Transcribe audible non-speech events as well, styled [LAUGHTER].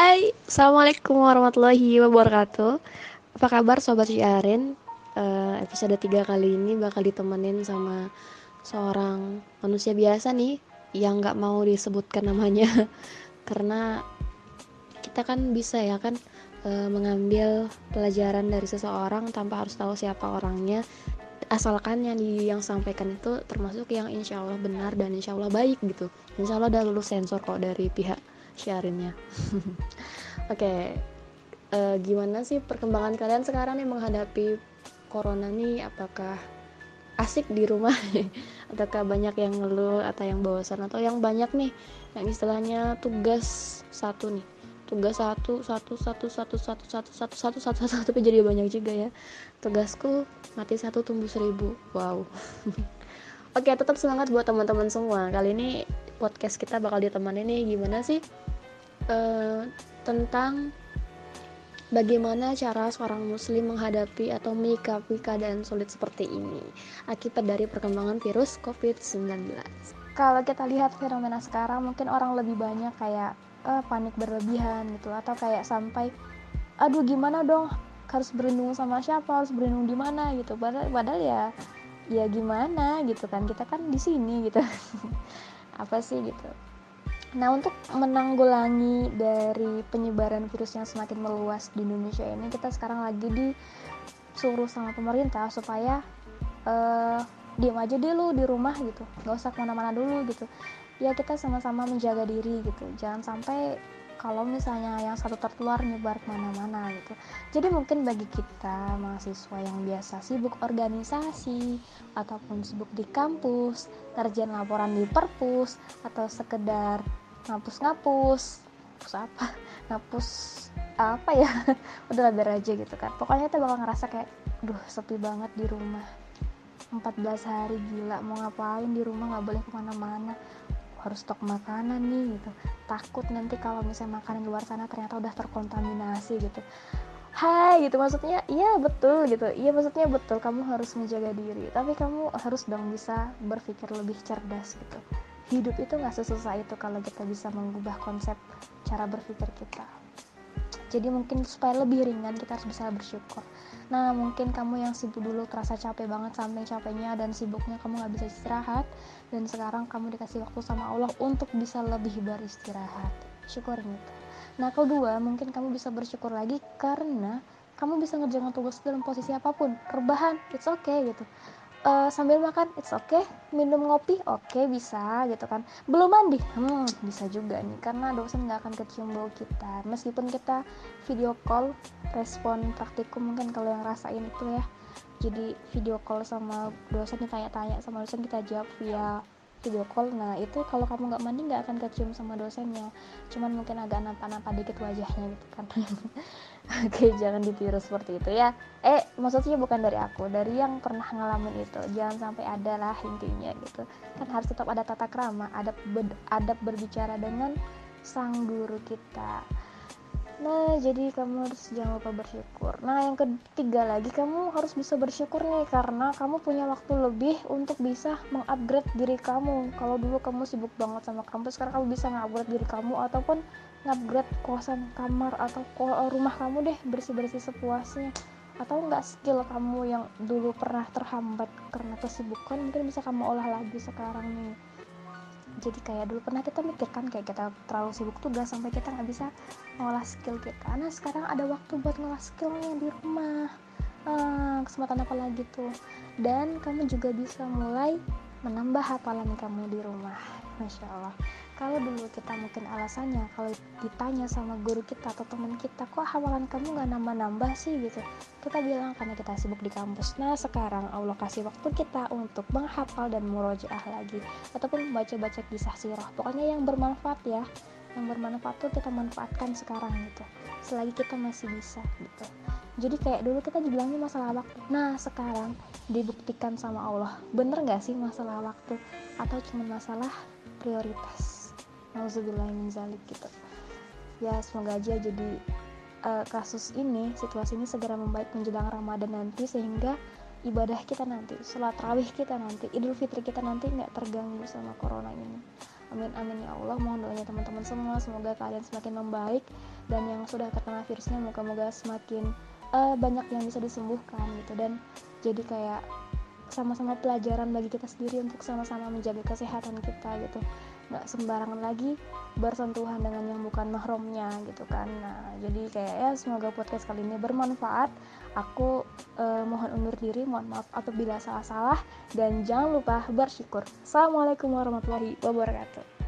Hai, Assalamualaikum warahmatullahi wabarakatuh. Apa kabar Sobat Syiarin? Uh, episode 3 kali ini bakal ditemenin sama seorang manusia biasa nih Yang gak mau disebutkan namanya. [LAUGHS] Karena kita kan bisa ya kan uh, mengambil pelajaran dari seseorang tanpa harus tahu siapa orangnya. Asalkan yang di yang sampaikan itu termasuk yang insya Allah benar dan insya Allah baik gitu. Insya Allah udah lulus sensor kok dari pihak sharingnya oke okay. uh, eh, gimana sih perkembangan kalian sekarang nih menghadapi corona nih apakah asik di rumah ataukah banyak yang ngeluh atau yang bosan atau yang banyak nih yang istilahnya tugas satu nih tugas satu satu satu satu satu satu satu satu satu satu tapi jadi banyak juga ya tugasku mati satu tumbuh seribu wow oke tetap semangat buat teman-teman semua kali ini podcast kita bakal ditemani nih gimana sih uh, tentang bagaimana cara seorang muslim menghadapi atau menyikapi keadaan sulit seperti ini akibat dari perkembangan virus COVID-19. Kalau kita lihat fenomena sekarang mungkin orang lebih banyak kayak uh, panik berlebihan gitu atau kayak sampai aduh gimana dong? Harus berlindung sama siapa? Harus berlindung di mana? gitu. Padahal, padahal ya ya gimana gitu kan? Kita kan di sini gitu [LAUGHS] apa sih gitu. Nah, untuk menanggulangi dari penyebaran virus yang semakin meluas di Indonesia ini, kita sekarang lagi disuruh sama pemerintah supaya uh, diam aja deh lu di rumah gitu, nggak usah ke mana-mana dulu gitu. Ya kita sama-sama menjaga diri gitu, jangan sampai kalau misalnya yang satu tertular nyebar ke mana-mana gitu. Jadi mungkin bagi kita mahasiswa yang biasa sibuk organisasi ataupun sibuk di kampus, kerjaan laporan di perpus atau sekedar ngapus-ngapus ngapus apa? Ngapus apa ya? [LAUGHS] Udah biar aja gitu kan. Pokoknya kita bakal ngerasa kayak duh sepi banget di rumah. 14 hari gila mau ngapain di rumah nggak boleh ke mana-mana. Harus stok makanan nih gitu takut nanti kalau misalnya di luar sana ternyata udah terkontaminasi gitu. Hai gitu. Maksudnya iya betul gitu. Iya maksudnya betul kamu harus menjaga diri. Tapi kamu harus dong bisa berpikir lebih cerdas gitu. Hidup itu nggak sesusah itu kalau kita bisa mengubah konsep cara berpikir kita jadi mungkin supaya lebih ringan kita harus bisa bersyukur. Nah mungkin kamu yang sibuk dulu terasa capek banget sampai capeknya dan sibuknya kamu nggak bisa istirahat. Dan sekarang kamu dikasih waktu sama Allah untuk bisa lebih beristirahat. Syukurin itu. Nah kedua mungkin kamu bisa bersyukur lagi karena kamu bisa ngerjain tugas dalam posisi apa pun. Rebahan it's okay gitu uh, sambil makan it's okay. Minum ngopi oke okay, bisa gitu kan. Belum mandi? Hmm bisa juga nih karena dosen nggak akan kecium bau kita. Meskipun kita video call respon praktikum mungkin kalau yang rasain itu ya. Jadi video call sama dosen ditanya-tanya sama dosen kita jawab via video call. Nah itu kalau kamu nggak mandi nggak akan kecium sama dosennya. Cuman mungkin agak nampak-nampak dikit wajahnya gitu kan. [LAUGHS] Oke jangan ditiru seperti itu ya. Eh maksudnya bukan dari aku dari yang pernah ngalamin itu. Jangan sampai ada lah intinya gitu. Kan harus tetap ada tata krama adab adab berbicara dengan sang guru kita Nah, jadi kamu harus jangan lupa bersyukur. Nah, yang ketiga lagi kamu harus bisa bersyukur nih karena kamu punya waktu lebih untuk bisa mengupgrade diri kamu. Kalau dulu kamu sibuk banget sama kampus, sekarang kamu bisa mengupgrade diri kamu ataupun ngupgrade kosan kamar atau rumah kamu deh bersih-bersih sepuasnya. Atau enggak skill kamu yang dulu pernah terhambat karena kesibukan mungkin bisa kamu olah lagi sekarang nih jadi kayak dulu pernah kita mikirkan kayak kita terlalu sibuk tugas sampai kita nggak bisa ngolah skill kita nah sekarang ada waktu buat ngolah skillnya di rumah. Uh, kesempatan apa lagi tuh? Dan kamu juga bisa mulai menambah hafalan kamu di rumah masya Allah. Kalau dulu kita mungkin alasannya kalau ditanya sama guru kita atau teman kita kok hafalan kamu nggak nambah-nambah sih? Gitu. Kita bilang karena kita sibuk di kampus. Nah sekarang Allah kasih waktu kita untuk menghafal dan murojaah lagi. Ataupun baca-baca kisah sirah. Pokoknya yang bermanfaat ya. Yang bermanfaat tuh kita manfaatkan sekarang gitu. Selagi kita masih bisa gitu. Jadi kayak dulu kita dibilangnya masalah waktu. Nah sekarang dibuktikan sama Allah. Bener gak sih masalah waktu? Atau cuma masalah prioritas. Nauzubillahi zalik gitu. Ya semoga aja jadi uh, kasus ini situasi ini segera membaik menjelang Ramadan nanti sehingga ibadah kita nanti sholat rawih kita nanti idul fitri kita nanti nggak terganggu sama corona ini. Amin amin ya Allah. Mohon doanya teman-teman semua semoga kalian semakin membaik dan yang sudah terkena virusnya moga-moga semakin uh, banyak yang bisa disembuhkan gitu. Dan jadi kayak sama-sama pelajaran bagi kita sendiri untuk sama-sama menjaga kesehatan kita gitu. Nggak sembarangan lagi bersentuhan dengan yang bukan mahramnya gitu kan. Nah jadi kayak ya semoga podcast kali ini bermanfaat. Aku eh, mohon undur diri mohon maaf apabila salah-salah dan jangan lupa bersyukur. Assalamualaikum warahmatullahi wabarakatuh